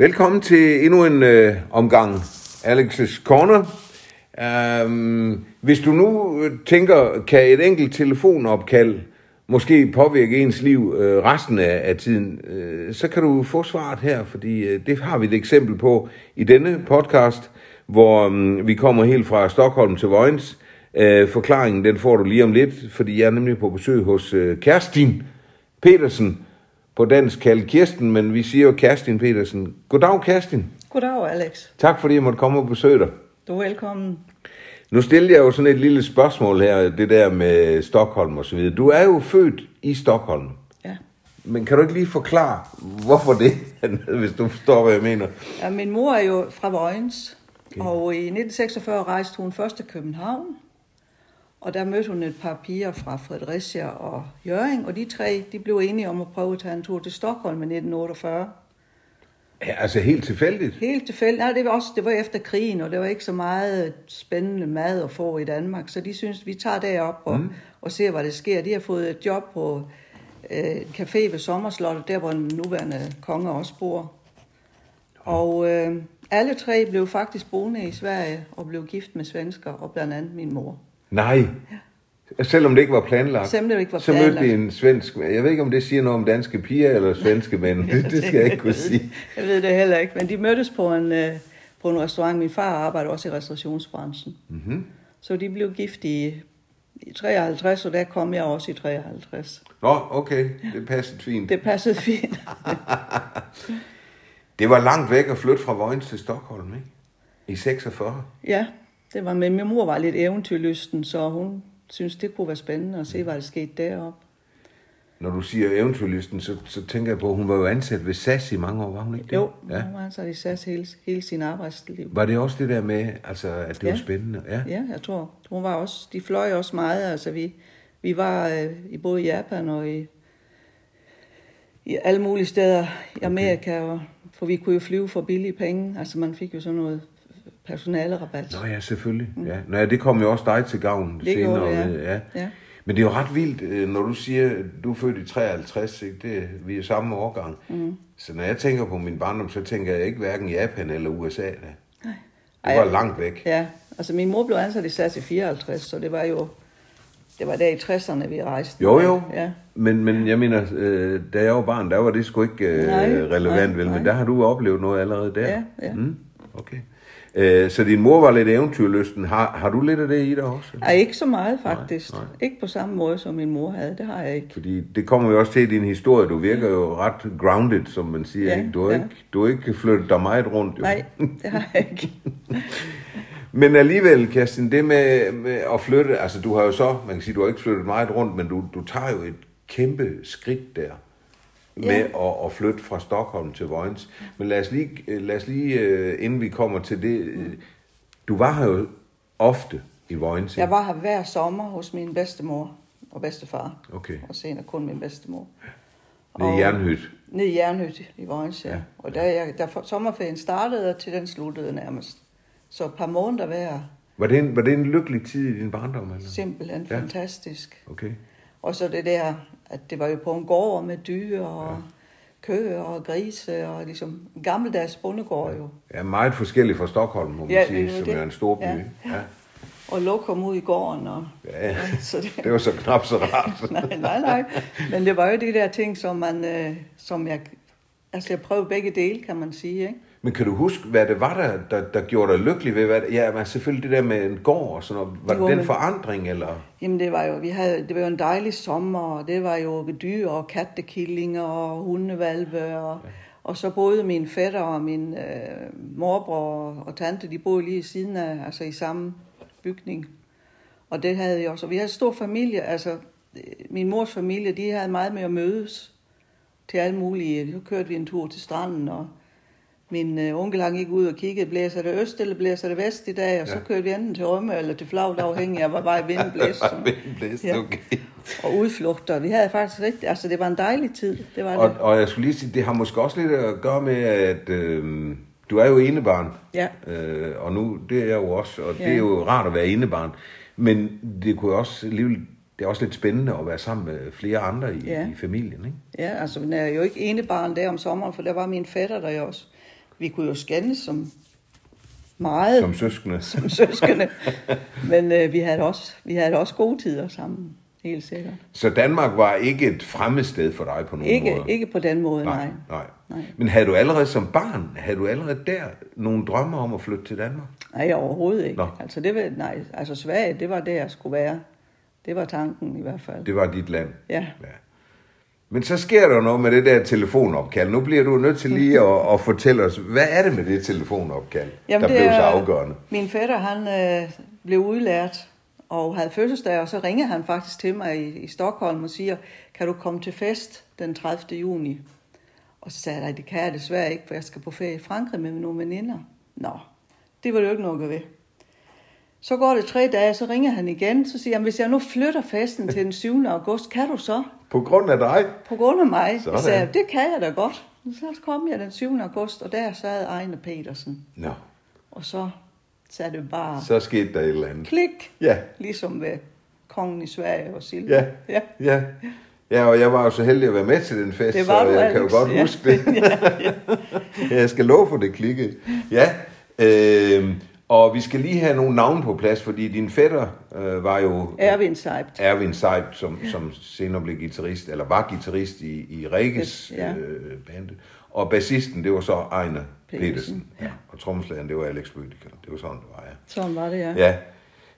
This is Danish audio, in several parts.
Velkommen til endnu en øh, omgang Alex's Corner. Um, hvis du nu øh, tænker, kan et enkelt telefonopkald måske påvirke ens liv øh, resten af, af tiden, øh, så kan du få svaret her, fordi øh, det har vi et eksempel på i denne podcast, hvor øh, vi kommer helt fra Stockholm til Vojens. Øh, forklaringen den får du lige om lidt, fordi jeg er nemlig på besøg hos øh, Kerstin Petersen, på dansk kaldt Kirsten, men vi siger jo Kerstin Petersen. Goddag, Kerstin. Goddag, Alex. Tak fordi jeg måtte komme og besøge dig. Du er velkommen. Nu stiller jeg jo sådan et lille spørgsmål her, det der med Stockholm og så videre. Du er jo født i Stockholm. Ja. Men kan du ikke lige forklare, hvorfor det, hvis du forstår, hvad jeg mener? ja min mor er jo fra Vojens, okay. og i 1946 rejste hun først til København. Og der mødte hun et par piger fra Fredericia og Jøring, og de tre de blev enige om at prøve at tage en tur til Stockholm i 1948. Ja, altså helt tilfældigt. Helt tilfældigt. Nej, det var, også, det var efter krigen, og det var ikke så meget spændende mad at få i Danmark, så de synes, vi tager derop og, mm. og ser, hvad der sker. De har fået et job på øh, en café ved Sommerslottet, der hvor den nuværende konge også bor. Og øh, alle tre blev faktisk boende i Sverige og blev gift med svensker, og blandt andet min mor. Nej. Selvom det ikke var planlagt. Selvom det ikke var Så mødte planlagt. vi en svensk... Jeg ved ikke, om det siger noget om danske piger eller svenske mænd. Det, det skal jeg ikke kunne sige. Jeg ved det heller ikke, men de mødtes på en, øh, på en restaurant. Min far arbejder også i restaurationsbranchen. Mm-hmm. Så de blev gift i, i 53, og der kom jeg også i 53. Nå, okay. Det passede fint. Det passede fint. Det var langt væk at flytte fra Vojens til Stockholm, ikke? I 46. ja, det var med. Min mor var lidt eventyrlysten, så hun synes det kunne være spændende at se, hvad der skete deroppe. Når du siger eventyrlysten, så, så tænker jeg på, at hun var jo ansat ved SAS i mange år, var hun ikke det? Jo, Ja. hun var altså i SAS hele, hele sin arbejdsliv. Var det også det der med, altså, at det Ja. var spændende? Ja. Ja, jeg tror. Hun var også, de fløj også meget. Altså, vi, vi var øh, i både Japan og i, i alle mulige steder i Amerika, og, for vi kunne jo flyve for billige penge. Altså, man fik jo sådan noget personalerabat. Nå ja, selvfølgelig. Mm. Ja. Nå, ja, det kom jo også dig til gavn Det senere. gjorde det, ja. ja. Ja. Men det er jo ret vildt, øh, når du siger, du er født i 53, ikke? Det, vi er samme årgang. Mm. Så når jeg tænker på min barndom, så tænker jeg ikke hverken Japan eller USA. Da. Nej. Det var langt væk. Ja, altså min mor blev ansat i SAS i 54, så det var jo, det var der i 60'erne, vi rejste. Jo, jo. Ja. Men, men jeg mener, øh, da jeg var barn, der var det sgu ikke øh, Nej, relevant, nej, vel? Men nej. der har du oplevet noget allerede der. Ja, ja. Mm, okay. Øh, så din mor var lidt eventyrlysten. Har, har du lidt af det i dig også? Ej, ikke så meget faktisk. Nej, Nej, nej. Ikke på samme måde, som min mor havde. Det har jeg ikke. Fordi det kommer jo også til i din historie. Du virker jo ret grounded, som man siger. Ja, ikke? Du, har ja. ikke, du har ikke flyttet dig meget rundt. Jo. Nej, det har jeg ikke. Men alligevel, Kerstin, det med, med at flytte, altså du har jo så, man kan sige, du har ikke flyttet meget rundt, men du, du tager jo et kæmpe skridt der med Ja. at, at flytte fra Stockholm til Vojens. Men lad os lige, lad os lige øh, inden vi kommer til det, øh, du var her jo ofte i Vojens. Jeg var her hver sommer hos min bedstemor og bedstefar. Okay. Og senere kun min bedstemor. Nede i Jernhyt. Nede i Jernhyt i Vojens, ja. Og da, jeg, da sommerferien startede, til den sluttede nærmest. Så et par måneder hver. Var det, en, var det en lykkelig tid i din barndom? Eller? Simpelthen ja. fantastisk. Okay. Og så det der, at det var jo på en gård med dyr og ja. køer og grise og ligesom en gammeldags bondegård jo. Ja, meget forskellig fra Stockholm, må man Ja, sige, som det. er en stor by. Ja. Ja. Og lokum ud i gården og... Ja, Så det, det var så knap så rart. nej, nej, nej. Men det var jo de der ting, som man, øh, som jeg, altså jeg prøvede begge dele, kan man sige, ikke? Men kan du huske, hvad det var, der, der, der gjorde dig lykkelig ved? Hvad, ja, men selvfølgelig det der med en gård og sådan noget. Var det Jo, den men- forandring, eller? Jamen det var jo, vi havde, det var jo en dejlig sommer, og det var jo dyr og kattekillinger og hundevalve, og, og så boede min fætter og min øh, morbror og tante, de boede lige i siden af, altså i samme bygning. Og det havde jeg også. Og vi havde en stor familie, altså øh, min mors familie, de havde meget med at mødes til alle mulige. Så kørte vi en tur til stranden, og min øh, onkel han gik ud og kiggede, blæser det øst eller blæser det vest i dag, og så Ja. kørte vi enten til Rømme eller til Flavt, afhængig af, hvor vej vinden blæste. Vinden blæste, Ja. okay. Og udflugter. Vi havde faktisk rigtig, altså det var en dejlig tid. Det var Og, det. og jeg skulle lige sige, det har måske også lidt at gøre med, at øh, du er jo enebarn. Ja. Øh, og nu, det er jeg jo også, og det Ja. er jo rart at være enebarn. Men det kunne også alligevel, det er også lidt spændende at være sammen med flere andre i, Ja. i familien, ikke? Ja, altså, men jeg er jo ikke ene barn der om sommeren, for der var min fætter der jo også. Vi kunne jo skændes som meget Som søskende. som søskende. Men øh, vi, havde også, vi havde også gode tider sammen, helt sikkert. Så Danmark var ikke et fremmested for dig på nogen Ikke, måde? ikke på den måde, nej. nej. Nej. Men havde du allerede som barn, havde du allerede der nogle drømme om at flytte til Danmark? Nej, overhovedet ikke. Nå. Altså, det var, nej, altså Sverige, det var det, jeg skulle være. Det var tanken i hvert fald. Det var dit land. Ja. ja. Men så sker der noget med det der telefonopkald. Nu bliver du nødt til lige at, at fortælle os, hvad er det med det telefonopkald, der blev så afgørende? Min fætter, han øh, blev udlært og havde fødselsdag, og så ringer han faktisk til mig i, i Stockholm og siger, kan du komme til fest den 30. juni? Og så sagde jeg, "Nej, det kan jeg desværre ikke, for jeg skal på ferie i Frankrig med nogle veninder. Nå, det var det jo ikke noget ved. Så går det tre dage, så ringer han igen, så siger han, hvis jeg nu flytter festen til den 7. august, kan du så? På grund af dig? På grund af mig. Sådan. Jeg sagde, det kan jeg da godt. Så kom jeg den 7. august, og der sad Ejner Petersen. Nå, Og så sagde det bare så skete der et eller andet. klik, Ja, ligesom ved kongen i Sverige og Silke. ja, ja. ja. Ja, og jeg var jo så heldig at være med til den fest, Det var så du, jeg kan jo Alex. godt Ja. huske det. jeg skal love for det klikke. Ja, øh, og vi skal lige have nogle navne på plads, fordi din fætter øh, var jo Erwin Seibt. Erwin Seib, som, som senere blev guitarist, eller var guitarist i, i Regis Ja. øh, band. Og bassisten, det var så Ejner Petersen. Petersen, ja. Og trommeslageren, det var Alex Bødiker. Det var sådan, det var, ja. Sådan var det, ja. ja.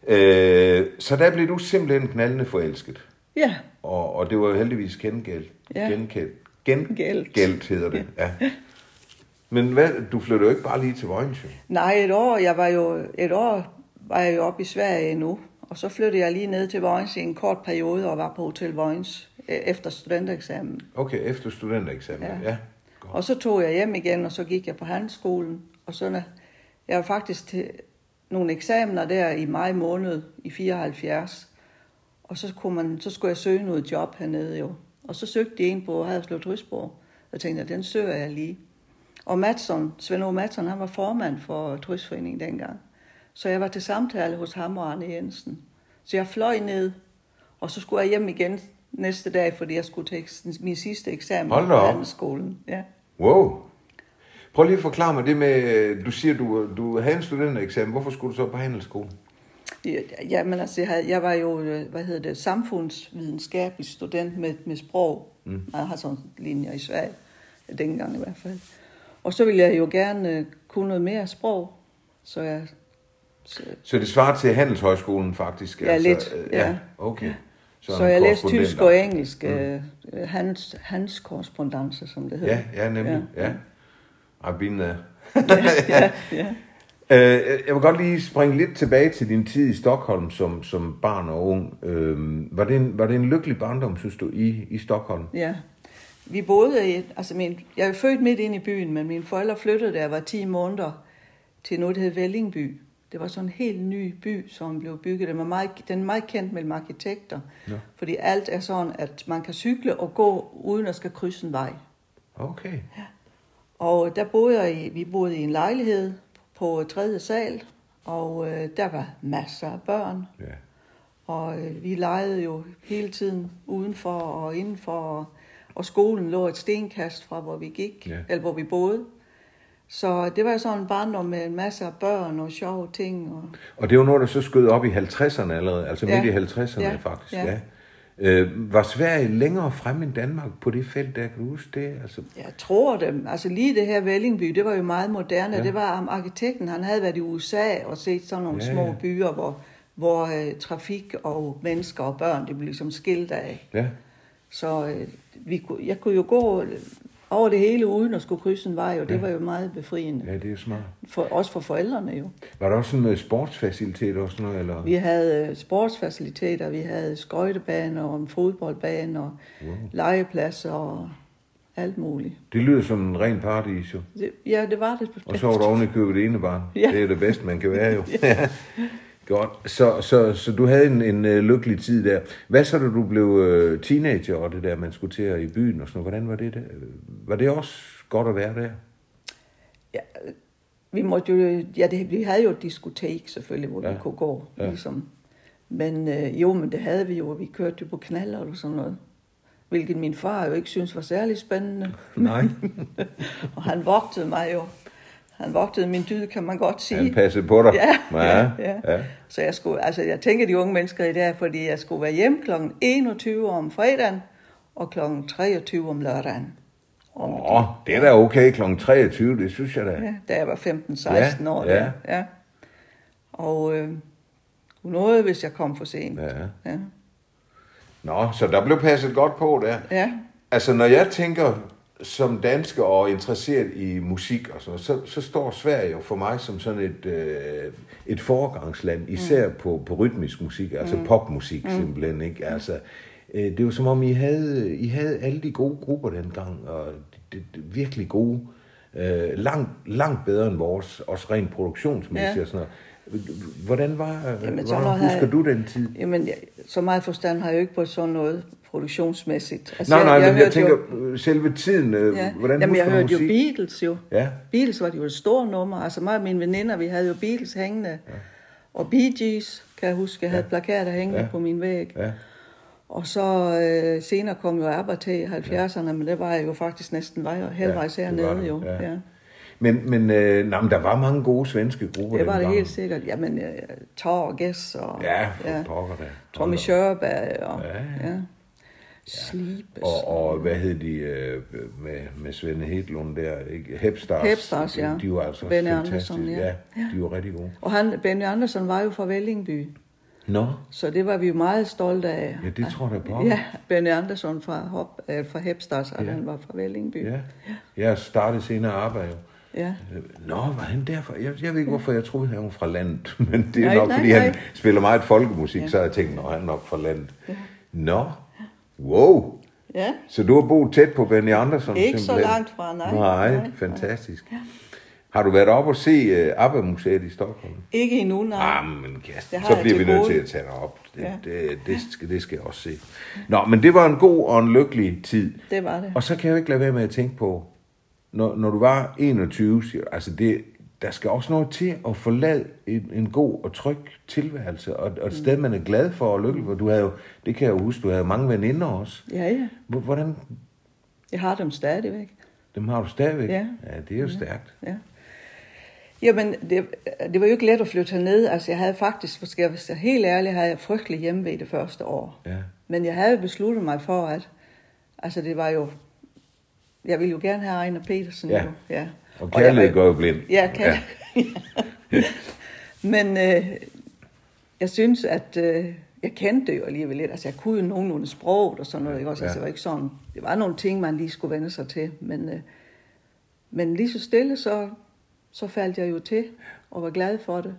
Øh, så der blev du simpelthen knaldende forelsket. Ja, Og, og det var jo heldigvis gengældt. Ja. Gengældt. Gen, Gældt. Gældt hedder det, ja. Men hvad, du flyttede jo ikke bare lige til Vojens, nej, et år, jeg var jo, et år var jeg jo oppe i Sverige endnu. Og så flyttede jeg lige ned til Vojens i en kort periode og var på Hotel Vojens øh, efter studentereksamen. Okay, efter studentereksamen, ja. Ja. Godt. Og så tog jeg hjem igen, og så gik jeg på handelsskolen. Og så jeg var faktisk til nogle eksamener der i maj måned i 74. Og så, kunne man, så skulle jeg søge noget job hernede jo. Og så søgte de en på Haderslev Turistborg. Jeg tænkte, den søger jeg lige. Og Matson, Svend O. Matson, han var formand for Turistforeningen dengang. Så jeg var til samtale hos ham og Arne Jensen. Så jeg fløj ned, og så skulle jeg hjem igen næste dag, fordi jeg skulle tage eks- min sidste eksamen Hold på handelsskolen. Ja. Wow. Prøv lige at forklare mig det med, du siger, du, du havde en studentereksamen. Hvorfor skulle du så på handelsskolen? Ja, Jamen altså, jeg, havde, jeg var jo, øh, hvad hedder det, samfundsvidenskabelig student med, med sprog. Mm. Jeg har sådan linjer i Sverige, dengang i hvert fald. Og så ville jeg jo gerne øh, kunne noget mere sprog, så jeg... Så, Så det svarer til Handelshøjskolen faktisk? Ja, lidt, øh, ja. okay. så, så jeg læste tysk og engelsk, mm. øh, hans, hans korrespondence, som det hedder. Ja, ja, nemlig. Ja. ja. I've been there. ja, ja. Øh, jeg vil godt lige springe lidt tilbage til din tid i Stockholm som, som barn og ung. Øh, var, det en, var det en lykkelig barndom, synes du, i, i Stockholm? Ja. Vi boede i, altså min, jeg er født midt ind i byen, men mine forældre flyttede, da jeg var 10 måneder, til noget, der hed Vellingby. Det var sådan en helt ny by, som blev bygget. Den, var meget, den er meget kendt mellem arkitekter, Ja. fordi alt er sådan, at man kan cykle og gå, uden at skal krydse en vej. Okay. Og der boede jeg i, vi boede i en lejlighed på tredje sal, og øh, der var masser af børn. Ja. Og øh, vi legede jo hele tiden udenfor og indenfor, og, og skolen lå et stenkast fra, hvor vi gik, Ja. eller hvor vi boede. Så det var sådan en barndom med en masse af børn og sjove ting. Og, Og det var noget, der så skød op i 50'erne allerede, altså Ja. midt i 50'erne Ja. faktisk. Ja. Ja. Øh, var Sverige længere frem end Danmark på det felt, der kan du huske det? Altså, jeg tror det, altså lige det her Vellingby, det var jo meget moderne. Ja. Det var ham, arkitekten, han havde været i USA og set sådan nogle ja, små ja. byer, hvor, hvor øh, trafik og mennesker og børn, det blev ligesom skilt af. ja. Så øh, vi, kunne- jeg kunne jo gå over det hele uden at skulle krydse en vej, og det Ja. var jo meget befriende. ja, det er smart. For, også for forældrene jo. Var der også sådan med sportsfaciliteter og sådan noget? Eller? Vi havde øh, sportsfaciliteter, vi havde skøjtebaner og en fodboldbane og Wow. legepladser og alt muligt. Det lyder som en ren paradis, jo. Det, ja, det var det. Og så var der oven i købet det ene barn. Ja. Det er det bedste, man kan være jo. ja. Godt. Så, så, så du havde en, en øh, lykkelig tid der. Hvad så, da du blev øh, teenager, og det der, man skulle til at i byen og sådan noget? Hvordan var det der? Var det også godt at være der? Ja, vi måtte jo, ja, det, vi havde jo et diskotek selvfølgelig, hvor ja. Vi kunne gå, ja. ligesom. Men øh, jo, men det havde vi jo, og vi kørte jo på knaller og sådan noget. Hvilket min far jo ikke synes var særlig spændende. Nej. Og han vogtede mig jo. Han vogtede min dyd, kan man godt sige. Han passede på dig. Ja, ja, ja, ja. Så jeg skulle, altså jeg tænker de unge mennesker i dag, fordi jeg skulle være hjem kl. 21 om fredagen og kl. 23 om lørdagen. Åh, det er da okay kl. 23, det synes jeg da. Ja, da jeg var 15-16 Ja, år. ja. Der. ja. Og øh, noget, hvis jeg kom for sent. Ja. Ja. Nå, så der blev passet godt på der. ja. Altså, når jeg tænker som dansker og interesseret i musik og sådan så, så står Sverige jo for mig som sådan et, øh, et foregangsland, især mm. på, på rytmisk musik, altså mm. popmusik mm. simpelthen, ikke? Altså, øh, det var som om, I havde, I havde alle de gode grupper dengang, og det, det, virkelig gode, øh, langt, langt bedre end vores, også rent produktionsmæssigt Ja. og sådan noget. Hvordan var, Jamen, hvordan husker havde- du den tid? Jamen, jeg, så meget forstand har jeg jo ikke på sådan noget produktionsmæssigt. Altså, Nej, nej, men jeg hørte tænker, Jo, øh, selve tiden, øh, ja. hvordan Jamen, jeg hørte jo musik? Beatles jo. Ja. Beatles var jo et stort nummer. Altså mig og mine veninder, vi havde jo Beatles hængende. Ja. Og Bee Gees, kan jeg huske, jeg havde plakater hængende Ja. ja. på min væg. Ja. Og så øh, senere kom jo til i 70'erne, men det var jeg jo faktisk næsten vej, halvvejs Ja, hernede jo. ja. Ja. Men, men, øh, nej, men der var mange gode svenske grupper Det var det helt sikkert. Jamen, øh, Thor og Gess og Ja, for ja. pokker da. Tommy Scherberg og Ja, ja, ja. ja. Sleep. Og, og hvad hed de øh, med, med Svende Hedlund der? Ikke? Hepstars. Hepstars, ja. De var altså Benny fantastiske. Andersson, ja. ja. de var rigtig gode. og han, Benny Andersson var jo fra Vellingby, Nå, så det var vi meget stolte af. ja, det tror jeg på. Ja, Benny Andersson fra, Hop, øh, fra Hepstars, og Ja. han var fra Vellingby. Ja. Jeg startede senere arbejde ja. Nå, var han derfor? Jeg, jeg ved ikke, hvorfor jeg troede, han var fra landet. Men det er Nej, nok, nej, fordi nej. han spiller meget folkemusik, Ja. så jeg tænkt, at han er nok fra landet. Nå, wow. ja. Så du har boet tæt på Benny Andersson? Ikke så simpelthen? langt fra, nej. Nej, Nej, fantastisk. Har du været oppe og se uh, ABBA-museet i Stockholm? Ikke endnu, nej. Ah, men har så bliver vi nødt til at tage dig op. Det, Ja. det, det, skal, det skal jeg også se. Nå, men det var en god og en lykkelig tid. Det var det. Og så kan jeg jo ikke lade være med at tænke på, når, når du var 21, siger, altså det, der skal også noget til at forlade en, en god og tryg tilværelse, og, og et sted, man er glad for og lykkelig for. Du havde jo, det kan jeg jo huske, du havde mange veninder også. Ja, ja. Hvor- Hvordan, Jeg har dem stadigvæk. dem har du stadigvæk? Ja. ja det er jo stærkt. Ja. Jamen, det, det var jo ikke let at flytte herned. Altså, jeg havde faktisk, skal jeg være helt ærlig, havde jeg frygtelig hjemme det første år. Ja. Men jeg havde besluttet mig for, at altså, det var jo... Jeg ville jo gerne have Ejner Petersen. Ja. Jo. ja. Og kærlighed var- går jo blind. Ja, kan ja. Men øh, jeg synes, at øh, jeg kendte det jo alligevel lidt. Altså, jeg kunne jo nogenlunde sproget og sådan noget. Ikke? Også, altså, Ja. det var ikke sådan... Det var nogle ting, man lige skulle vende sig til. Men, øh, men lige så stille, så, så faldt jeg jo til og var glad for det.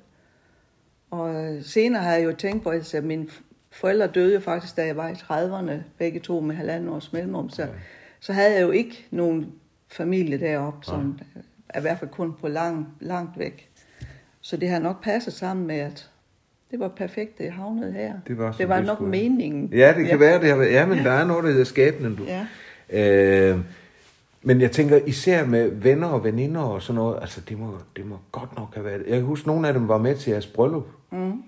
Og senere har jeg jo tænkt på, at altså, mine forældre døde jo faktisk, da jeg var i 30'erne, begge to med halvanden års mellemrum. Så, så havde jeg jo ikke nogen familie deroppe, som er i hvert fald kun på lang, langt væk. Så det har nok passet sammen med, at det var perfekt, det havnede her. Det var, det var nok skulle. meningen. Ja, det kan være, det har været. Ja, men der er noget, der hedder skæbnen, du. Ja. Øh, men jeg tænker især med venner og veninder og sådan noget, altså det må, det må godt nok have været. Jeg kan huske, nogle af dem var med til jeres bryllup. Mm.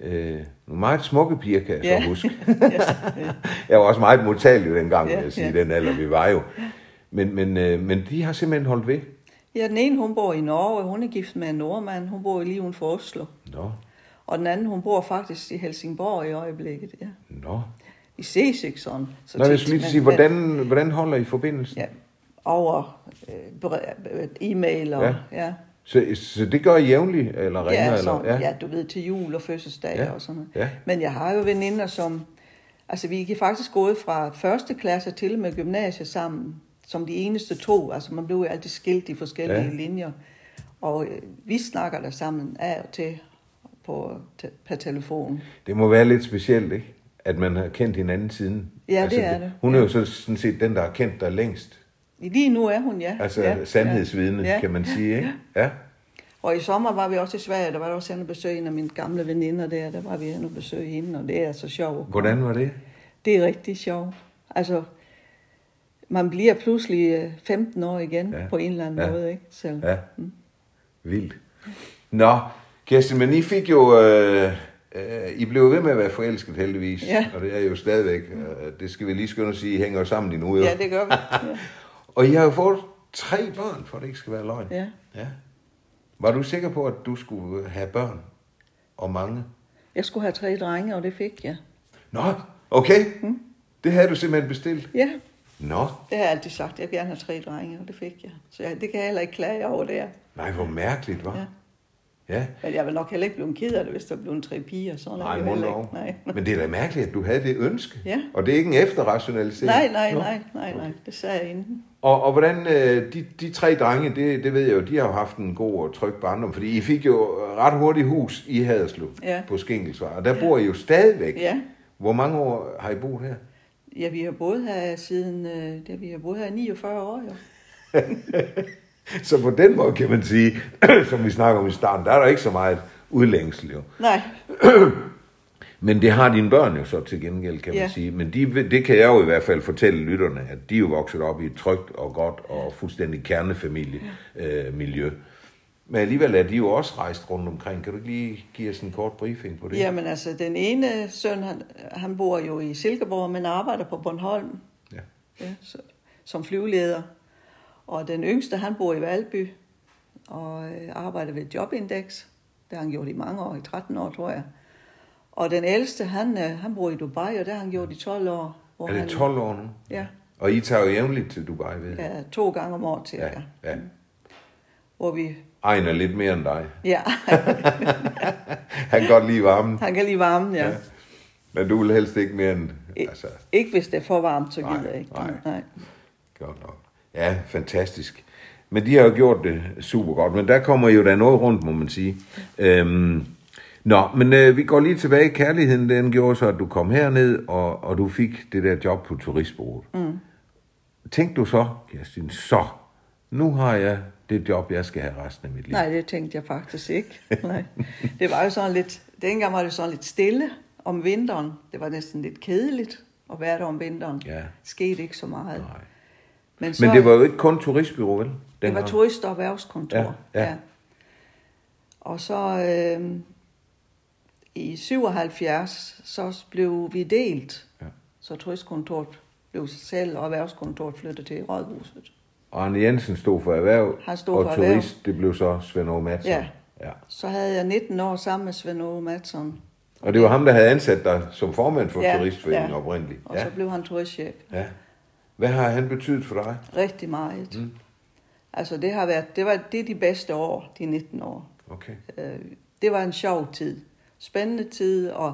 Øh, nogle meget smukke piger, kan jeg Ja. så huske. jeg var også meget modtagelig dengang, vil Ja, jeg sige, ja. den alder vi var jo. Men, men, øh, men de har simpelthen holdt ved. Ja, den ene, hun bor i Norge, hun er gift med en nordmand, hun bor lige uden for Oslo. Nå, Og den anden, hun bor faktisk i Helsingborg i øjeblikket, ja. nå. I ses ikke sådan. Så Nå, jeg skulle lige sige, hvordan, hvordan holder I forbindelsen? Ja, over øh, e-mail og... Ja. Ja. Så, så det gør I jævnligt, eller ringer? Ja, eller? så, ja. ja, du ved, til jul og fødselsdag Ja, og sådan noget. ja. Men jeg har jo veninder, som... Altså, vi er faktisk gået fra første klasse til med gymnasiet sammen, som de eneste to. Altså, man blev jo altid skilt i forskellige Ja. linjer. Og øh, vi snakker der sammen af og til på, te, per telefon. Det må være lidt specielt, ikke? At man har kendt hinanden siden. Ja, det er det. Hun er jo så sådan set den, der har kendt dig længst. Lige nu er hun, ja. Altså ja, sandhedsvidne, ja. kan man sige, ikke? Ja. Og i sommer var vi også i Sverige, der var jeg også henne og besøge en af mine gamle veninder der, der var vi henne og besøge hende, og det er så sjovt. Hvordan var det? Det er rigtig sjovt. Altså, man bliver pludselig øh, 15 år igen Ja. på en eller anden Ja. måde, ikke? Selv. Ja. Vildt. Nå, Kirsten, men I fik jo... Øh, øh, I blev ved med at være forelsket heldigvis. Ja. Og det er jo stadigvæk. Øh, det skal vi lige skynde at sige, I hænger jo sammen endnu. Jo. Ja, det gør vi. Ja. Og I har jo fået tre børn, for det ikke skal være løgn. ja. Ja. Var du sikker på, at du skulle have børn? Og mange? Jeg skulle have tre drenge, og det fik jeg. Nå, okay. Det havde du simpelthen bestilt. Ja, Nå, det har jeg altid sagt. Jeg vil gerne have tre drenge, og det fik jeg. Så jeg, det kan jeg heller ikke klage over der. nej, hvor mærkeligt, var. Ja. Ja. Men jeg vil nok heller ikke blive ked af det, hvis der blev en tre piger. Sådan er Nej, det heller lov. ikke. Nej. Men det er da mærkeligt, at du havde det ønske. Ja. Og det er ikke en efterrationalisering. nej, nej, nej, nej, nej. Det sagde jeg inden. Og, og hvordan, øh, de, de tre drenge, det, det ved jeg jo, de har jo haft en god og tryg barndom, fordi I fik jo ret hurtigt hus i Haderslev Ja. på Skinkelsvej, og der bor I jo stadigvæk. Ja. Hvor mange år har I boet her? Ja, vi har boet her siden, øh, det, vi har boet her i 49 år, jo. Så på den måde kan man sige, som vi snakker om i starten, der er der ikke så meget udlængsel jo. Nej, Men det har dine børn jo så til gengæld, kan man Ja. sige. Men de, det kan jeg jo i hvert fald fortælle lytterne, at de er jo vokset op i et trygt og godt og fuldstændig kernefamiliemiljø. Øh, miljø. Men alligevel er de jo også rejst rundt omkring. Kan du lige give os en kort briefing på det? jamen altså, den ene søn, han, han bor jo i Silkeborg, men arbejder på Bornholm Ja. ja, så, som flyveleder. Og den yngste, han bor i Valby og øh, arbejder ved Jobindex. Det har han gjort i mange år, i 13 år, tror jeg. Og den ældste, han, øh, han bor i Dubai, og det har han gjort i 12 år. Hvor Er det han, 12 år nu? Ja, Og I tager jo jævnligt til Dubai, ved jeg. ja, to gange om året cirka. ja, ja. Hvor vi, Ejner er lidt mere end dig. ja, Han kan godt lide varmen, han kan lide varmen, ja. Ja. men du vil helst ikke mere end... Altså, Ikke hvis det er for varmt, så gider jeg ikke. nej. nej. Godt nok. Ja, fantastisk. Men de har jo gjort det super godt, men der kommer jo da noget rundt, må man sige. Øhm, nå, men øh, vi går lige tilbage. Kærligheden, den gjorde så, at du kom herned, og, og du fik det der job på turistbureauet. Mm. Tænkte du så, Kerstin, så, nu har jeg det job, jeg skal have resten af mit liv. Nej, det tænkte jeg faktisk ikke. Nej. Det var jo sådan lidt, dengang var det sådan lidt stille om vinteren. Det var næsten lidt kedeligt at være der om vinteren. Ja. Skete ikke så meget. Nej. Men, så, Men det var jo ikke kun turistbureau, vel? det var turist- og erhvervskontor. Ja, ja. Og så øh, i 77, så blev vi delt. Ja. Så turistkontoret blev selv, og erhvervskontoret flyttede til Rådhuset. Og Arne Jensen stod for erhverv, Han stod og for turist, erhverv. det blev så Svend Aage Madsen. Ja. ja. Så havde jeg 19 år sammen med Svend Aage Madsen. Og det var ham, der havde ansat dig som formand for Ja, Turistforeningen ja. oprindeligt. Og Ja. så blev han turistchef. ja. Hvad har han betydet for dig? Rigtig meget. Mm. Altså det har været, det var det er de bedste år, de 19 år. Okay. Øh, det var en sjov tid. Spændende tid, og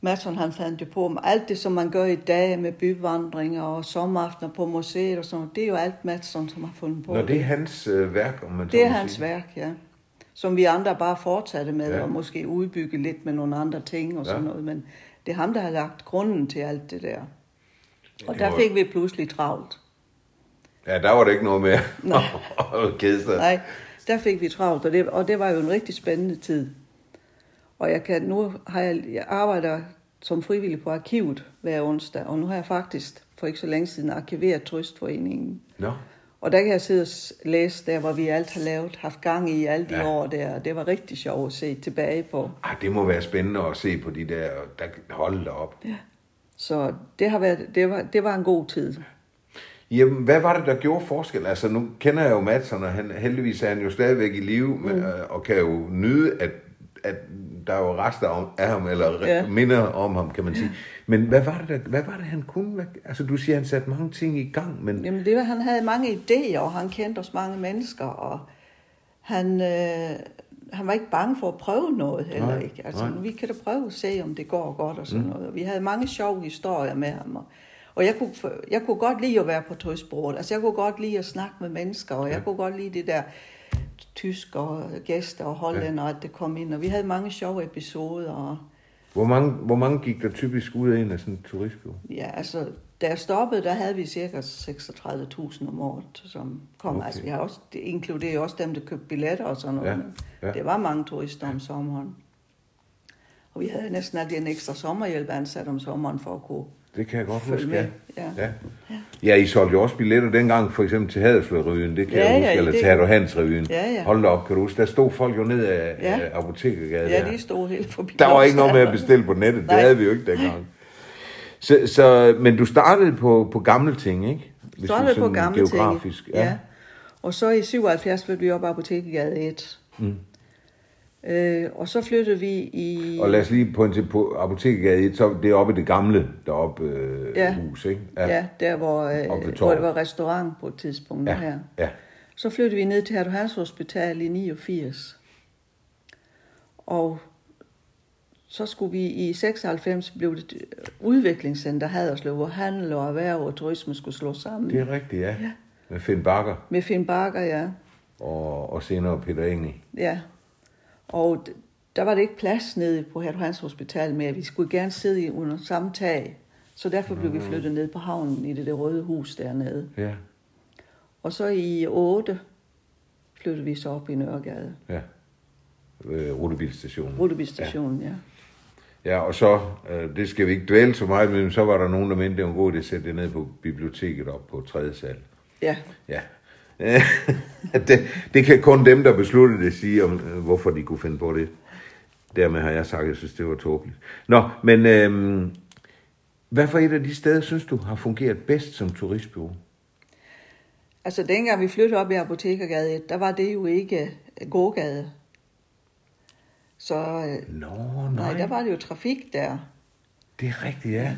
Madsen han fandt jo på alt det, som man gør i dag med byvandringer og sommeraftener på museet og sådan noget. Det er jo alt Madsen, som har fundet på Nå, det er hans øh, værk, om man det er hans sige. værk, ja. Som vi andre bare fortsatte med, Ja. ja. og måske udbygge lidt med nogle andre ting og sådan Ja. noget. Men det er ham, der har lagt grunden til alt det der. Og der fik vi pludselig travlt. Ja, der var det ikke noget med Nej. at kede sig. Nej, der fik vi travlt, og det, og det var jo en rigtig spændende tid. Og jeg kan, nu har jeg, jeg arbejder som frivillig på arkivet hver onsdag, og nu har jeg faktisk for ikke så længe siden arkiveret Turistforeningen. Nå, Og der kan jeg sidde og læse der, hvor vi alt har lavet, haft gang i alle de Ja. år der, og det var rigtig sjovt at se tilbage på. ah, det må være spændende at se på de der, der holde op. Ja. Så det, har været, det, var, det var en god tid. Jamen, hvad var det, der gjorde forskel? Altså, nu kender jeg jo Madsen, og han, heldigvis er han jo stadigvæk i live, mm. men, øh, og kan jo nyde, at, at der er jo rester af ham, eller ja. Minder om ham, kan man sige. Men hvad var det, der, hvad var det han kunne? Altså, du siger, han satte mange ting i gang, men... Jamen, det var, han havde mange idéer, og han kendte os mange mennesker, og han, øh, han var ikke bange for at prøve noget heller Nej, ikke. Altså, nej. vi kan da prøve at se, om det går godt og sådan mm. noget. Og vi havde mange sjove historier med ham, og, og jeg, kunne, jeg kunne godt lide at være på turistbureauet. Altså, jeg kunne godt lide at snakke med mennesker, og jeg Ja. kunne godt lide det der tysk og gæster og hollænder, ja. at det kom ind. Og vi havde mange sjove episoder, og Hvor mange, hvor mange gik der typisk ud og ind af sådan en turistbureau? Ja, altså, da jeg stoppede, der havde vi cirka 36.000 om året, som kom. Okay. Altså, vi har også, det inkluderer også dem, der købte billetter og sådan noget. Ja, ja. Det var mange turister om sommeren. Og vi havde næsten altid en ekstra sommerhjælp ansat om sommeren for at kunne Det kan jeg godt huske, med. ja. Ja. Ja. ja, I solgte jo også billetter dengang, for eksempel til Haderslev-revyen, det kan Ja, jeg huske, ja, eller det- til Hans-revyen. Ja, ja. Hold da op, kan du huske, der stod folk jo ned af, Ja. af Apotekergade Ja, de stod helt forbi. Der var ikke noget med at bestille på nettet, det Nej. havde vi jo ikke dengang. Så, så, men du startede på, på gamle ting, ikke? Hvis vi startede på gamle geografisk, ting. Ja. Og så i 77 flyttede vi op på Apotekegade 1. Mm. Øh, og så flyttede vi i... Og lad os lige pointere på Apotekegade 1, så det er oppe i det gamle deroppe øh, Ja. hus, ikke? Ja, der hvor, øh, hvor det var restaurant på et tidspunkt ja. her. ja. Så flyttede vi ned til Hertug Hans Hospital i 89. Og så skulle vi i 96 blev det udviklingscenter Haderslev, hvor handel og erhverv og turisme skulle slås sammen. Det er rigtigt, ja. ja. Med Finn Bakker Med Finn Bakker, ja. og, og senere Peter Engel. ja. Og der var det ikke plads nede på Hans Hospital mere. Vi skulle gerne sidde i under samme tag. Så derfor blev vi flyttet ned på havnen i det der røde hus dernede. Ja, Og så i 8 flyttede vi så op i Nørregade. ja. Øh, Rutebilstationen. Rutebilstationen, ja. Ja, og så, øh, det skal vi ikke dvæle så meget med, men så var der nogen, der mente, det var en god idé at sætte det ned på biblioteket op på tredje sal. Ja, Ja. det, det kan kun dem, der besluttede det, sige, om øh, hvorfor de kunne finde på det. Dermed har jeg sagt, at jeg synes, det var tåbeligt. Nå, men øh, hvad for et af de steder, synes du, har fungeret bedst som turistbureau? Altså, dengang vi flyttede op i Apotekergade 1, der var det jo ikke øh, gågade. Så øh, Nå, nej. nej, der var det jo trafik der. det er rigtigt, ja.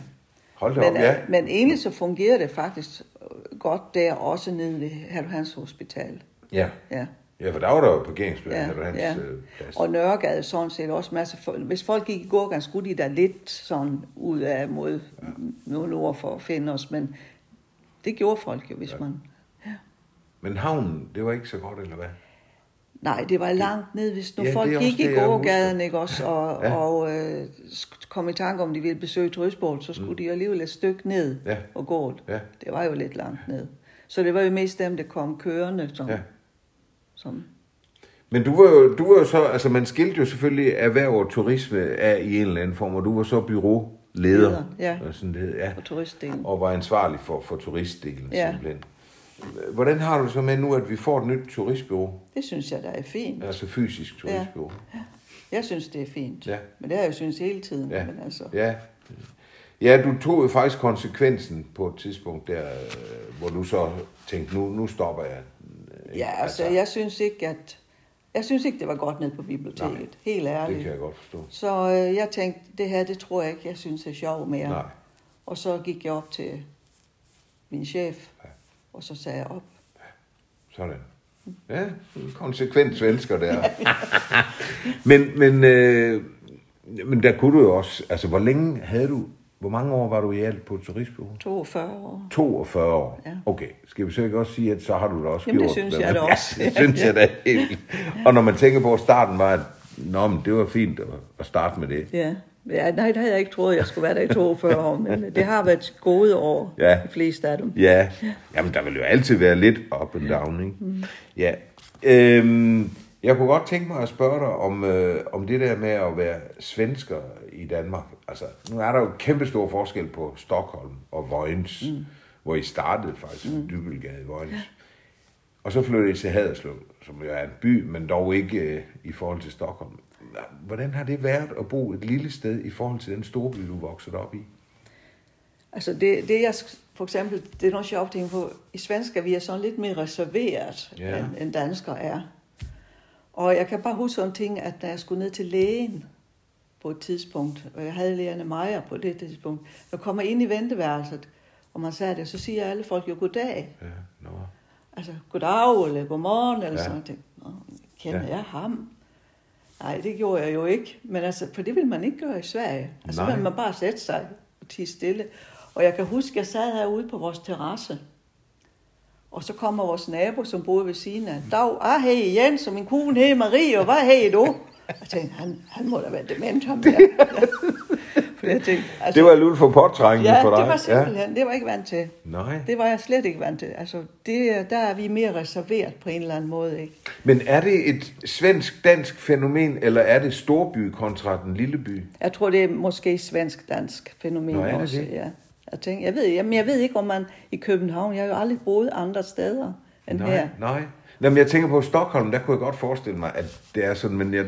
Hold da Men, op, ja. øh, men egentlig så fungerede det faktisk øh, godt der, også nede ved Hans Hospital. Ja. Ja. ja, for der var der jo parkeringsplads, Ja, ja, hans ja. øh, plads. Og Nørregade sådan set også masser. For, hvis folk gik i gågaden, skulle de da lidt sådan ud af mod ja. nogle ord for at finde os, men det gjorde folk jo, hvis ja. man... Men havnen, det var ikke så godt, eller hvad? Nej, det var langt ned, hvis nu Ja, folk gik i gågaden, ikke også, og, Ja. og øh, kom i tanke om, de ville besøge turistbål, så skulle mm. de alligevel et stykke ned Ja. og gå. Ja. Det var jo lidt langt ned. Så det var jo mest dem, der kom kørende, som, Ja. som Men du var jo, du var jo så, altså man skilte jo selvfølgelig erhverv og turisme af i en eller anden form, og du var så byråleder, Leder, ja. og sådan det, ja, på turistdelen. og var ansvarlig for, for turistdelen Ja. simpelthen. Hvordan har du det så med nu, at vi får et nyt turistbureau, Det synes jeg, der er fint. altså fysisk turistbureau? Jeg synes, det er fint. Ja. Men det har jeg jo synes hele tiden. Ja. Men altså, Ja. Ja, du tog jo faktisk konsekvensen på et tidspunkt der, øh, hvor du så tænkte, nu, nu stopper jeg. Øh, ja, altså, jeg synes ikke, at... Jeg synes ikke, det var godt ned på biblioteket. Nej, Helt Det ærligt. kan jeg godt forstå. Så øh, jeg tænkte, det her, det tror jeg ikke, jeg synes er sjovt mere. Nej. Og så gik jeg op til min chef, Ja. Og så sagde jeg op. Sådan. Ja, en konsekvent svensker der. men, men, øh, men der kunne du jo også, altså hvor længe havde du, hvor mange år var du i alt på turistbureau? 42 år. 42 år. Ja. Okay, skal vi så ikke også sige, at så har du da også Jamen, det gjort synes hvad jeg da også. Ja, det synes jeg da helt. Og når man tænker på, at starten var, at Nå, men det var fint at, at starte med det. Ja. Ja. Nej, det havde jeg ikke troet, jeg skulle være der i 42 år, men det har været gode år, Ja. de fleste af dem. Ja, jamen der vil jo altid være lidt up and down, ikke? Mm. Ja. Øhm, jeg kunne godt tænke mig at spørge dig om, øh, om det der med at være svensker i Danmark. Altså, nu er der jo kæmpe stor forskel på Stockholm og Vojens, mm. hvor I startede faktisk, mm. Dybelgade i Vojens. Og så flyttede I til Haderslev, som jo er en by, men dog ikke øh, i forhold til Stockholm. Hvordan har det været at bo et lille sted i forhold til den store by, du voksede op i? Altså det, det jeg for eksempel, det er noget sjovt ting på, i svensk er vi er sådan lidt mere reserveret, Ja. end, end danskere er. Og jeg kan bare huske en ting, at da jeg skulle ned til lægen på et tidspunkt, og jeg havde lægerne Meyer på det tidspunkt, jeg kommer ind i venteværelset, og man sagde det, så siger alle folk jo goddag. Ja, nå. Altså goddag, eller godmorgen, eller Ja. sådan noget. Nå, kender ja. jeg ham? Nej, det gjorde jeg jo ikke. Men altså, for det vil man ikke gøre i Sverige. Altså, Nej. så vil man bare sætte sig og tige stille. Og jeg kan huske, jeg sad herude på vores terrasse. Og så kommer vores nabo, som boede ved siden af. Dag, ah, hey Jens, og min kone, hey Marie, og hvad hey du? Jeg tænkte, han, han må da være dement, ham der. Ja. For jeg tænkte, altså, Det var lidt for påtrængende ja, for dig. det var simpelthen, det var jeg ikke vant til. Nej. Det var jeg slet ikke vant til. Altså, det, der er vi mere reserveret på en eller anden måde, ikke? Men er det et svensk-dansk fænomen, eller er det storby kontra den lille by? Jeg tror, det er måske svensk-dansk fænomen Nå, er det også. det? Ja. Jeg, tænker, jeg, ved, jamen, jeg ved ikke, om man i København, jeg har jo aldrig boet andre steder end nej, her. Nej. Nå, men jeg tænker på Stockholm, der kunne jeg godt forestille mig, at det er sådan, men jeg,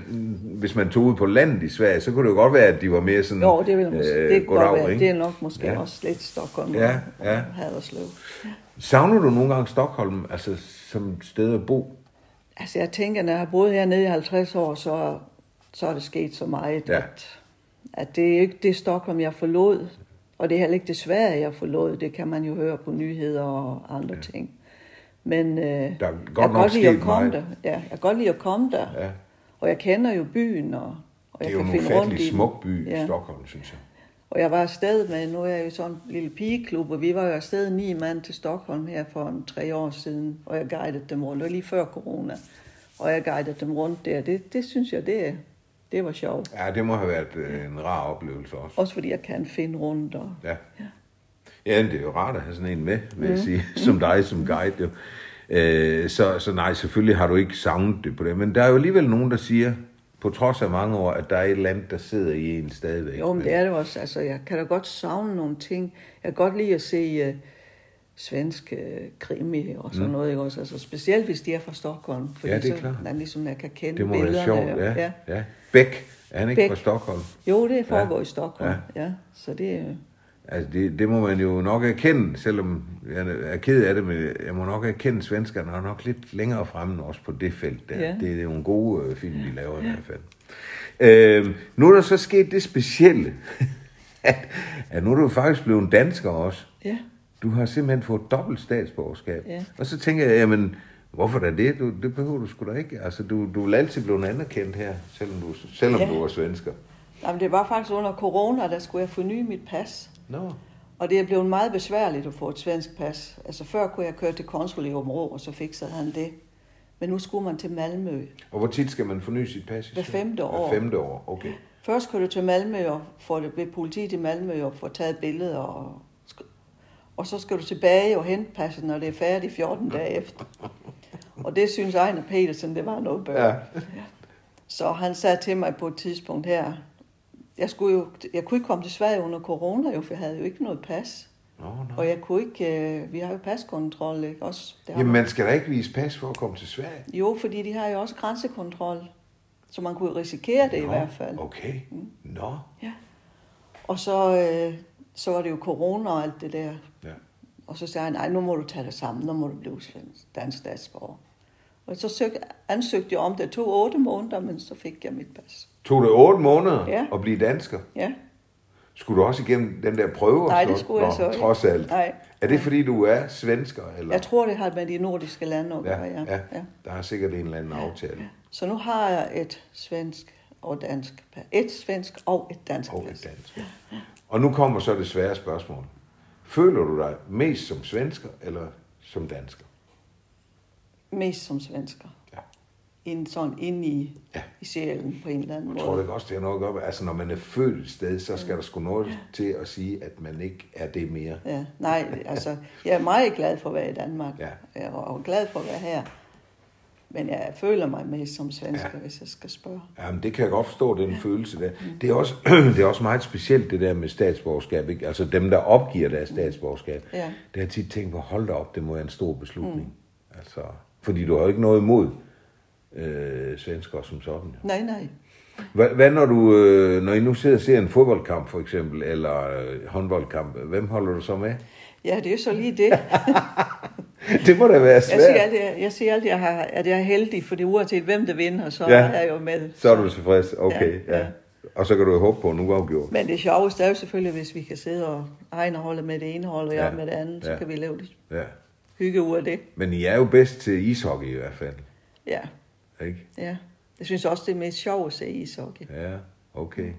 hvis man tog ud på landet i Sverige, så kunne det jo godt være, at de var mere sådan... Jo, det vil måske, øh, det, godt være. ikke? det er nok måske Ja. ja. også lidt Stockholm Ja, ja. Haderslev. Savner du nogle gange Stockholm, altså som et sted at bo? Altså jeg tænker, når jeg har boet hernede i 50 år, så, så er det sket så meget, Ja. ja. at, at det er ikke det Stockholm, jeg forlod. Og det er heller ikke det Sverige, jeg forlod. Det kan man jo høre på nyheder og andre ja. ting. Men øh, Der er jeg godt kan nok godt lide at komme meget. der. Ja, jeg kan godt lide at komme der. Ja. Og jeg kender jo byen, og, og Det er jeg jo kan en finde rundt i ufattelig den. smuk by, Ja. Stockholm, synes jeg. Og jeg var afsted med, nu er jeg jo sådan en lille pigeklub, og vi var jo afsted ni mand til Stockholm her for en tre år siden, og jeg guidede dem rundt. Det var lige før corona, og jeg guidede dem rundt der. Det, det synes jeg, det, det var sjovt. Ja, det må have været øh, en rar oplevelse også. Også fordi jeg kan finde rundt. Og... Ja. Ja, men det er jo rart at have sådan en med, vil jeg sige, som dig som guide. Jo. Øh, så, så nej, selvfølgelig har du ikke savnet det på det, men der er jo alligevel nogen, der siger, på trods af mange år, at der er et eller andet, der sidder i en stadigvæk. Jo, men det er det også. Altså, jeg kan da godt savne nogle ting. Jeg kan godt lide at se uh, svensk uh, krimi og sådan mm. noget. Ikke også? Altså, specielt hvis de er fra Stockholm. Fordi Ja, det er så, klart. Man ligesom, jeg kan kende det må billederne. sjovt, og- ja. ja. ja. Bæk, er han ikke Bæk. fra Stockholm? Jo, det foregår Ja. i Stockholm. Ja. ja. Så det er... Altså, det, det må man jo nok erkende, selvom jeg er ked af det, men jeg må nok erkende, at svenskerne er nok lidt længere fremme også på det felt der. Ja. Det er nogle gode øh, film, de laver i hvert fald. Øh, nu er der så sket det specielle, at, at nu er du faktisk blevet en dansker også. Ja. Du har simpelthen fået dobbelt statsborgerskab. Ja. Og så tænker jeg, jamen, hvorfor da det? Du, det behøver du sgu da ikke. Altså, du, du er altid blevet anerkendt her, selvom du, selvom Ja. du er svensker. Jamen, det var faktisk under corona, der skulle jeg forny mit pas. Nå, Og det er blevet meget besværligt at få et svensk pas. Altså før kunne jeg køre til konsul i Åbenrå, og så fikset han det. Men nu skulle man til Malmø. og hvor tit skal man forny sit pas? Hver femte år. Hver femte år, okay. Først kører du til Malmø og får det ved politiet i Malmø og får taget billeder. Og, og så skal du tilbage og hente passet, når det er færdigt 14 dage efter. Og det synes Ejner Petersen, det var noget bør. Ja. Så han sagde til mig på et tidspunkt her, jeg, skulle jo, jeg kunne ikke komme til Sverige under corona, jo, for jeg havde jo ikke noget pas. Nå, nå. Og jeg kunne ikke, øh, vi har jo paskontrol, ikke? Også, har Jamen, man. skal da ikke vise pas for at komme til Sverige. Jo, fordi de har jo også grænsekontrol. Så man kunne risikere det i Nå, hvert fald. Okay. Mm. Nå. Ja. Og så, øh, så var det jo corona og alt det der. Ja. Og så sagde han, nej, nu må du tage det sammen, nu må du blive dansk statsborger. Og så søg, ansøgte jeg om det. Det tog otte måneder, men så fik jeg mit pas. Tog det otte måneder Ja. at blive dansker? Ja, Skulle du også igennem den der prøve? Nej, så? det skulle jeg så ikke. Trods alt. Nej. Er det fordi, du er svensker? Eller? jeg tror, det har med de nordiske lande at gøre, ja, ja. ja, ja. Der er sikkert en eller anden aftale. Så nu har jeg et svensk og dansk pas. Et svensk og et dansk Og pas. et dansk. ja. Og nu kommer så det svære spørgsmål. Føler du dig mest som svensker eller som dansker? Mest som svensker. Ja. Ind, sådan ind i, Ja. i sjælen på en eller anden Jeg måde. tror det ikke også, det har noget at gøre altså når man er født et sted, så skal der sgu noget til at sige, at man ikke er det mere. Ja, nej, altså, jeg er meget glad for at være i Danmark. Ja. Jeg er og glad for at være her. Men jeg føler mig mest som svensker, Ja. ja. hvis jeg skal spørge. Jamen, det kan jeg godt forstå, den følelse der. Det er, også, det er også meget specielt, det der med statsborgerskab. Ikke? Altså dem, der opgiver deres statsborgerskab. Ja. Det har jeg tit tænkt på, hold da op, det må være en stor beslutning. Mm. Altså, fordi du har jo ikke noget imod øh, svensker som sådan. Jo. Nej, nej. Hvad, hvad når du, øh, når I nu sidder og ser en fodboldkamp for eksempel, eller øh, håndboldkamp, hvem holder du så med? Ja, det er jo så lige det. det må da være Jeg siger svært. altid, jeg siger altid jeg, at jeg er heldig, fordi uanset hvem der vinder, så Ja. er jeg jo med. Så er du tilfreds, okay. Ja, Ja, ja. Og så kan du jo håbe på en uafgjort. Men det sjoveste er jo selvfølgelig, hvis vi kan sidde og egne holdet med det ene hold, og jeg ja. med det andet, så Ja. kan vi lave det Ja. Hygge ud af det. Men I er jo bedst til ishockey i hvert fald, Ja, ikke? ja. Jeg synes også, det er mest sjovt at se ishockey. Ja, okay.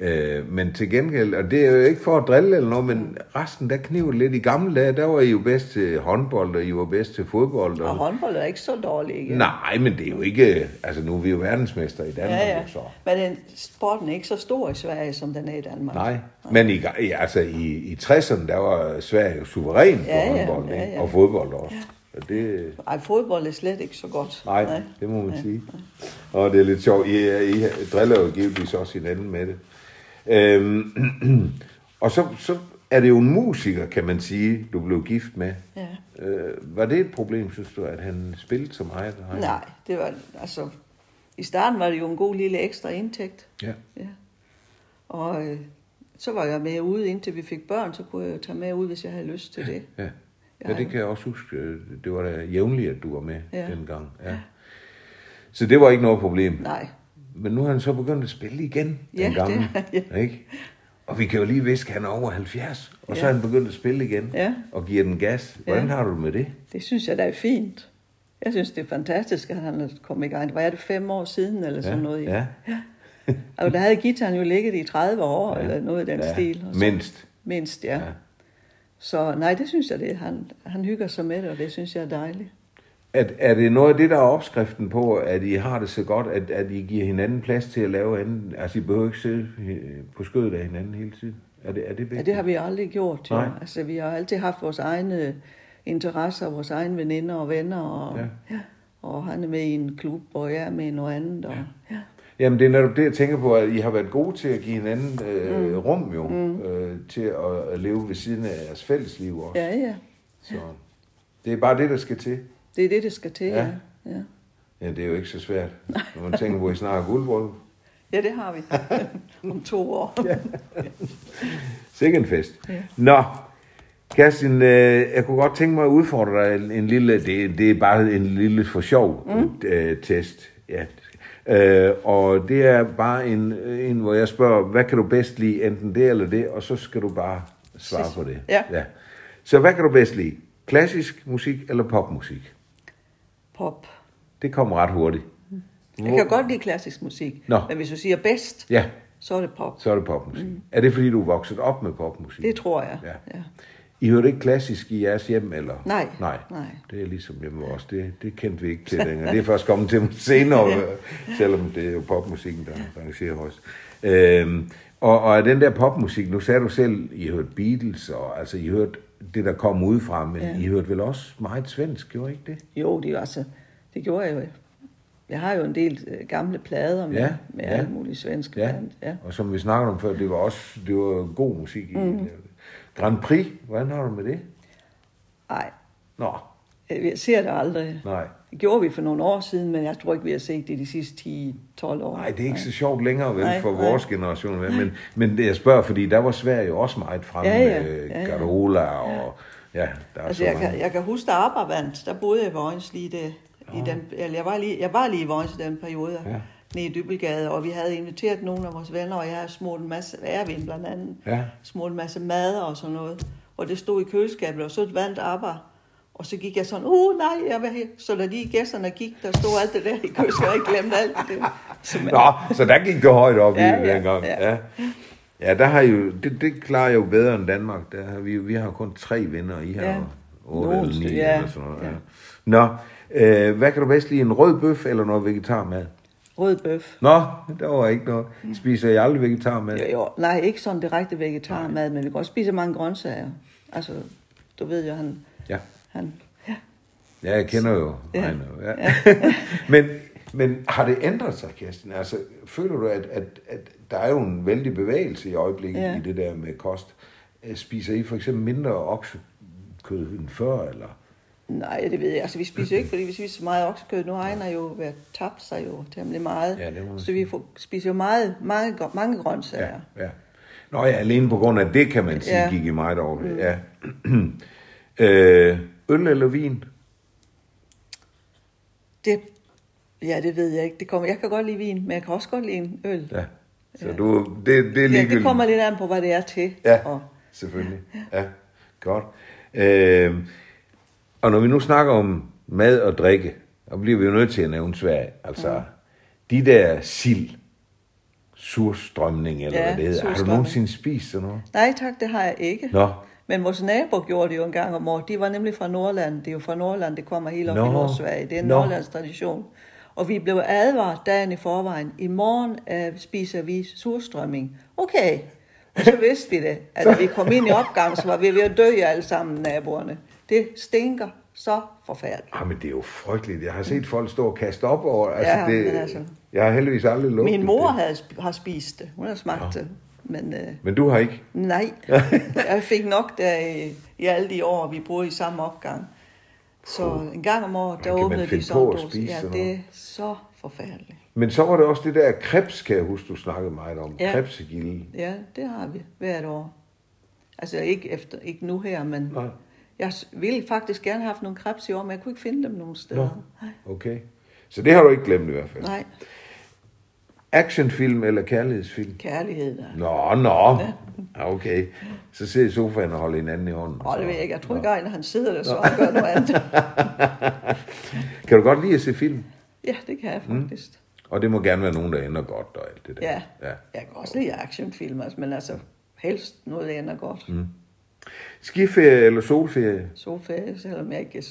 Øh, men til gengæld, og det er jo ikke for at drille eller noget, men resten, der kniver lidt. I gamle dage, der var I jo bedst til håndbold, og I var bedst til fodbold. Og Og... håndbold er ikke så dårligt, ikke? Nej, men det er jo ikke... Altså, nu er vi jo verdensmester i Danmark, Ja, ja. så. Men den, sporten er ikke så stor i Sverige, som den er i Danmark. Nej, men i, altså, i, i 60'erne, der var Sverige jo suveræn på Ja, ja, håndbold, ja, ikke? ja. og fodbold også. Og det, Ej, fodbold er slet ikke så godt. nej, det må man sige. Og det er lidt sjovt. I, I driller jo givetvis også hinanden med det. Øhm, og så, så er det jo en musiker, kan man sige, du blev gift med. Ja. Øh, var det et problem, synes du, at han spillede så meget? Nej, det var, altså, i starten var det jo en god lille ekstra indtægt. Ja. Ja. Og øh, så var jeg med ude, indtil vi fik børn, så kunne jeg jo tage med ud, hvis jeg havde lyst til det. ja. Ja, det kan jeg også huske. Øh, Det var da jævnligt, at du var med Ja. dengang. Ja. Så det var ikke noget problem. Nej. Men nu har han så begyndt at spille igen, Ja, den gamle. det er- Ikke? Og vi kan jo lige viske, at han er over 70, og så Ja. er han begyndt at spille igen, Ja. og giver den gas. Hvordan Ja. har du det med det? Det synes jeg da er fint. Jeg synes, det er fantastisk, at han er kommet i gang. Var det fem år siden, eller sådan noget? Ja, Og der havde gitaren jo ligget i 30 år, Ja. ja. eller noget i den ja. stil. Og så- mindst. Mindst, ja. Ja. ja. Så nej, det synes jeg, det. Han, han hygger sig med det, og det synes jeg er dejligt. Er, er det noget af det, der er opskriften på, at I har det så godt, at, at I giver hinanden plads til at lave anden? Altså, I behøver ikke sidde øh, på skødet af hinanden hele tiden? Er det, er det Ja, vigtigt? det har vi aldrig gjort, jo. Nej. Altså, vi har altid haft vores egne interesser, vores egne veninder og venner, og, Ja. ja. Ja, og han er med i en klub, og jeg er med i noget andet. Og, ja. Jamen, det er netop det, jeg tænker på, at I har været gode til at give hinanden øh, mm. rum jo, mm. øh, til at, at leve ved siden af jeres fællesliv også. ja, ja. Så det er bare det, der skal til. Det er det, det skal til, Ja. ja. ja. Ja, det er jo ikke så svært, når man tænker at I snakker guldbrød. ja det har vi. Om to år. Ja. Sikke en fest. Ja. Nå, Kerstin, øh, jeg kunne godt tænke mig at udfordre dig en, en lille, det, det er bare en lille for sjov mm. øh, test. Ja. Øh, og det er bare en, en, hvor jeg spørger, hvad kan du bedst lide, enten det eller det, og så skal du bare svare på det. Ja. ja. Så hvad kan du bedst lide? Klassisk musik eller popmusik? Pop. Det kommer ret hurtigt. Jeg kan godt lide klassisk musik, Nå. men hvis du siger bedst, Ja, så er det pop. så er det popmusik. Mm. Er det fordi, du er vokset op med popmusik? Det tror jeg. Ja. ja. I hørte ikke klassisk i jeres hjem, eller? Nej, Nej. nej. Det er ligesom hjemme hos os. Det, det kendte vi ikke til dengang. Det er først kommet til senere, ja. selvom det er jo popmusikken, der rangerer højst. Øhm, og, og den der popmusik, nu sagde du selv, I hørte Beatles, og altså I hørte det, der kom udefra, men ja. I hørte vel også meget svensk, gjorde I ikke det? Jo, det, altså, det gjorde jeg jo. Jeg har jo en del øh, gamle plader med, Ja, med ja. alt muligt svensk Ja. band. Ja. Og som vi snakkede om før, det var også det var god musik i. Mm. Grand Prix, hvordan har du med det? Ej, Nå, jeg ser det aldrig. nej. Det gjorde vi for nogle år siden, men jeg tror ikke, vi har set det de sidste 10-12 år. Nej, det er ikke så sjovt længere vel, Nej, for nej. vores generation. Vel? Men, men det jeg spørger, fordi der var Sverige jo også meget fremme Ja, ja. med Ja, ja. Carola og... Ja, der er Altså, så jeg, mange. kan, jeg kan huske, ABBA vandt, der boede jeg i Vojens lige det, i den, eller jeg var lige, jeg var lige i Vojens i den periode, Ja. nede i Dybelgade, og vi havde inviteret nogle af vores venner, og jeg havde smurt en masse, Ervin blandt andet, Ja. smurt en masse mad og sådan noget, og det stod i køleskabet, og så vandt ABBA, og så gik jeg sådan, uh nej, jeg vil her. Så da de gæsterne gik, der stod alt det der i køleskabet, og jeg glemte alt det. Så, Nå, så der gik det højt op Ja, i ja, dengang. Ja. ja. ja, der har jo, det, det klarer jo bedre end Danmark. Der har vi, vi har kun tre vinder, I har Ja. ja. otte Nogle eller ni stykker, ja. eller sådan noget. Ja. Ja. Nå, øh, hvad kan du bedst lide, en rød bøf eller noget vegetarmad? rød bøf. Nå, der var ikke noget. Spiser I aldrig vegetarmad? Jo, jo, nej, ikke sådan direkte vegetarmad, men vi kan også spise mange grøntsager. Altså, du ved jo, han, Ja. Han ja. Ja, jeg kender jo Ja. Heino, ja. men, men har det ændret sig, Kirsten? Altså, føler du, at, at, at der er jo en vældig bevægelse i øjeblikket Ja. i det der med kost? Øh, Spiser I for eksempel mindre oksekød end før, eller? Nej, det ved jeg. Altså, vi spiser ikke, fordi vi spiser så meget oksekød. Nu har Ejner jo været tabt sig jo temmelig meget. Ja, det så vi får, spiser jo meget, mange, mange grøntsager. Ja, ja. Nå ja, alene på grund af det, kan man sige, Ja. gik I meget over det. Ja. øh, øl eller vin? Det, ja, det ved jeg ikke. Det kommer, jeg kan godt lide vin, men jeg kan også godt lide en øl. Ja. Så du, det, det er Ja, det kommer lidt an på, hvad det er til. Ja, Og, selvfølgelig. Ja, godt. Øh, og når vi nu snakker om mad og drikke, så bliver vi jo nødt til at nævne Sverige. Altså, Ja. de der sild, surstrømning, eller Ja, hvad det hedder. Har du nogensinde spist sådan noget? nej tak, det har jeg ikke. Nå, Men vores nabo gjorde det jo en gang om året. De var nemlig fra Nordland. Det er jo fra Nordland, det kommer helt op Nå. i Nordsverige. Det er en Nå. Nordlands tradition. Og vi blev advaret dagen i forvejen. I morgen uh, spiser vi surstrømming. Okay. Og så vidste vi det. At da vi kom ind i opgang, så var vi ved at dø alle sammen, naboerne. Det stinker så forfærdeligt. ah, men det er jo frygteligt. Jeg har set folk stå og kaste op over. Altså, Ja, det, altså- Jeg har heldigvis aldrig lugtet Min mor det. havde, har spist det. Hun har smagt det. Men uh, Men du har ikke? nej, jeg fik nok der i, i alle de år, vi boede i samme opgang. Så en gang om året, der man åbnede de sådan Ja, det er så forfærdeligt. Men så var det også det der krebs, kan jeg huske, du snakkede meget om. Ja. Krebsegilde. Ja, det har vi hvert år. Altså ikke, efter, ikke nu her, men Nej. Jeg ville faktisk gerne have haft nogle krebs i år, men jeg kunne ikke finde dem nogen steder. Nej. Okay. Så det har du ikke glemt i hvert fald. Nej, Actionfilm eller kærlighedsfilm? kærlighed der. Nå, nå. Ja, okay. Så sidder i sofaen og holder hinanden i hånden. Og det ved jeg ikke. Jeg tror ikke, at han sidder der, så og gør noget andet. Kan du godt lide at se film? Ja, det kan jeg faktisk. Og det må gerne være nogen, der ender godt og alt det der. Ja. ja. Jeg kan også lide actionfilm, altså, men altså helst noget, der ender godt. Mm. Skiferie eller solferie? Sofa, selvom jeg ikke...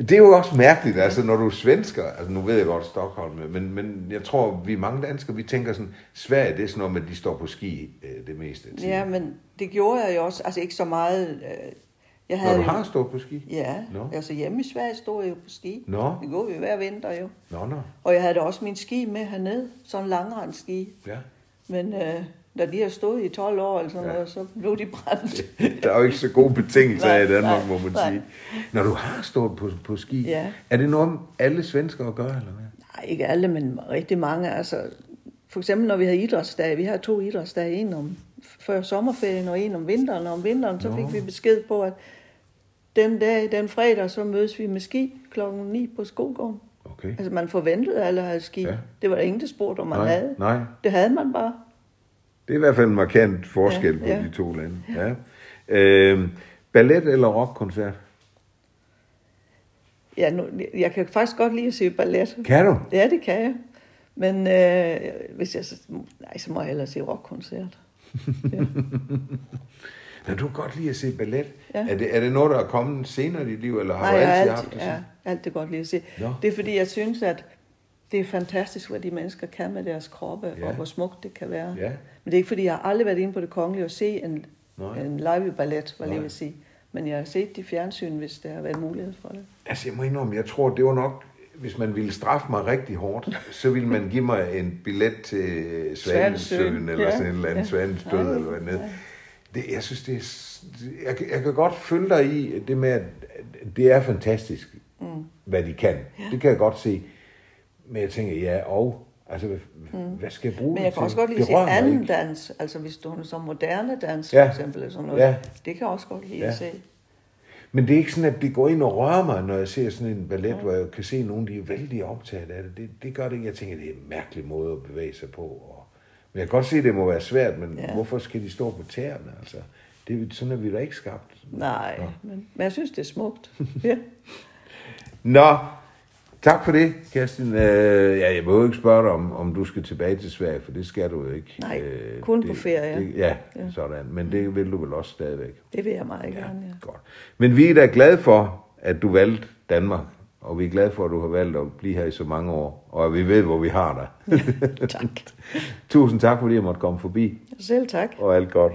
Det er jo også mærkeligt, altså når du er svensker, altså nu ved jeg godt Stockholm, men, men jeg tror, vi mange danskere, vi tænker sådan, Sverige, det er sådan noget med, at de står på ski øh, det meste af tiden. Ja, men det gjorde jeg jo også, altså ikke så meget. øh, Jeg Når havde du jo- har stået på ski? Ja, Nå. altså hjemme i Sverige stod jeg jo på ski. Nå. Det går vi hver vinter jo. Nå, nå. Og jeg havde da også min ski med hernede, sådan en langrendski. Ja. Men øh, da de har stået i 12 år eller sådan Ja. noget, så blev de brændt. Der er jo ikke så gode betingelser Nej, i Danmark, nej, må man nej. sige. Når du har stået på, på ski, Ja. er det noget, alle svenskere gør, eller hvad? Nej, ikke alle, men rigtig mange. Altså, for eksempel når vi havde idrætsdage, vi har to idrætsdage, en om før sommerferien og en om vinteren. Og om vinteren, så Nå. fik vi besked på, at den dag, den fredag, så mødes vi med ski klokken 9 på skolegården. Okay. Altså man forventede, at alle havde ski. Ja. Det var der ingen, der spurgte, om man Nej, havde. nej. Det havde man bare. Det er i hvert fald en markant forskel Ja, på ja. de to lande. Ja. Øhm, ballet eller rockkoncert? Ja, nu, jeg kan faktisk godt lide at se ballet. Kan du? Ja, det kan jeg. Men øh, hvis jeg, nej, så må jeg hellere se rockkoncert. Men du kan godt lide at se ballet. Ja. Er, det, er det noget, der er kommet senere i dit liv, eller har Nej, du jeg har altid alt, haft det ja, sådan? alt det godt lide at se. Nå. Det er fordi, jeg synes, at det er fantastisk, hvad de mennesker kan med deres kroppe, Ja. ja. og hvor smukt det kan være. Ja. Men det er ikke fordi, jeg har aldrig været inde på det kongelige og se en, Nej. en live ballet, hvad jeg vil sige. Men jeg har set de fjernsyn, hvis der har været mulighed for det. Altså, jeg må indrømme, jeg tror, det var nok, hvis man ville straffe mig rigtig hårdt, så ville man give mig en billet til Svanesøen, eller ja. sådan en eller anden Ja. Svanens død, Nej, eller hvad nej. Det, jeg synes, det er, jeg, kan- jeg kan godt følge dig i det med, at det er fantastisk, mm. hvad de kan. Ja. Det kan jeg godt se. Men jeg tænker, ja, og altså, hvad, mm. hvad skal jeg bruge Men jeg kan også godt lide se anden dans. Altså hvis du er som moderne dans, Ja. for eksempel, eller sådan noget. Ja. Det kan jeg også godt lide Ja. at se. Men det er ikke sådan, at det går ind og rører mig, når jeg ser sådan en ballet, hvor jeg kan se nogen, de er vældig optaget af det. Det, det gør det ikke. Jeg tænker, det er en mærkelig måde at bevæge sig på. Og, men jeg kan godt se, at det må være svært, men ja. Hvorfor skal de stå på tæerne? Altså, det, er- sådan er vi da ikke skabt. Nej, Nå. men, men jeg synes, det er smukt. ja. Nå, tak for det, Kerstin. Øh, ja, jeg må jo ikke spørge dig, om, om du skal tilbage til Sverige, for det skal du jo ikke. Øh, Nej, kun på ferie. Det, ja, Ja. sådan. Men det vil du vel også stadigvæk. Det vil jeg meget Ja, gerne, ja. godt. Men vi er da glade for, at du valgte Danmark, og vi er glade for, at du har valgt at blive her i så mange år, og at vi ved, hvor vi har dig. Tak. Tusind tak, fordi jeg måtte komme forbi, Selv tak. og alt godt.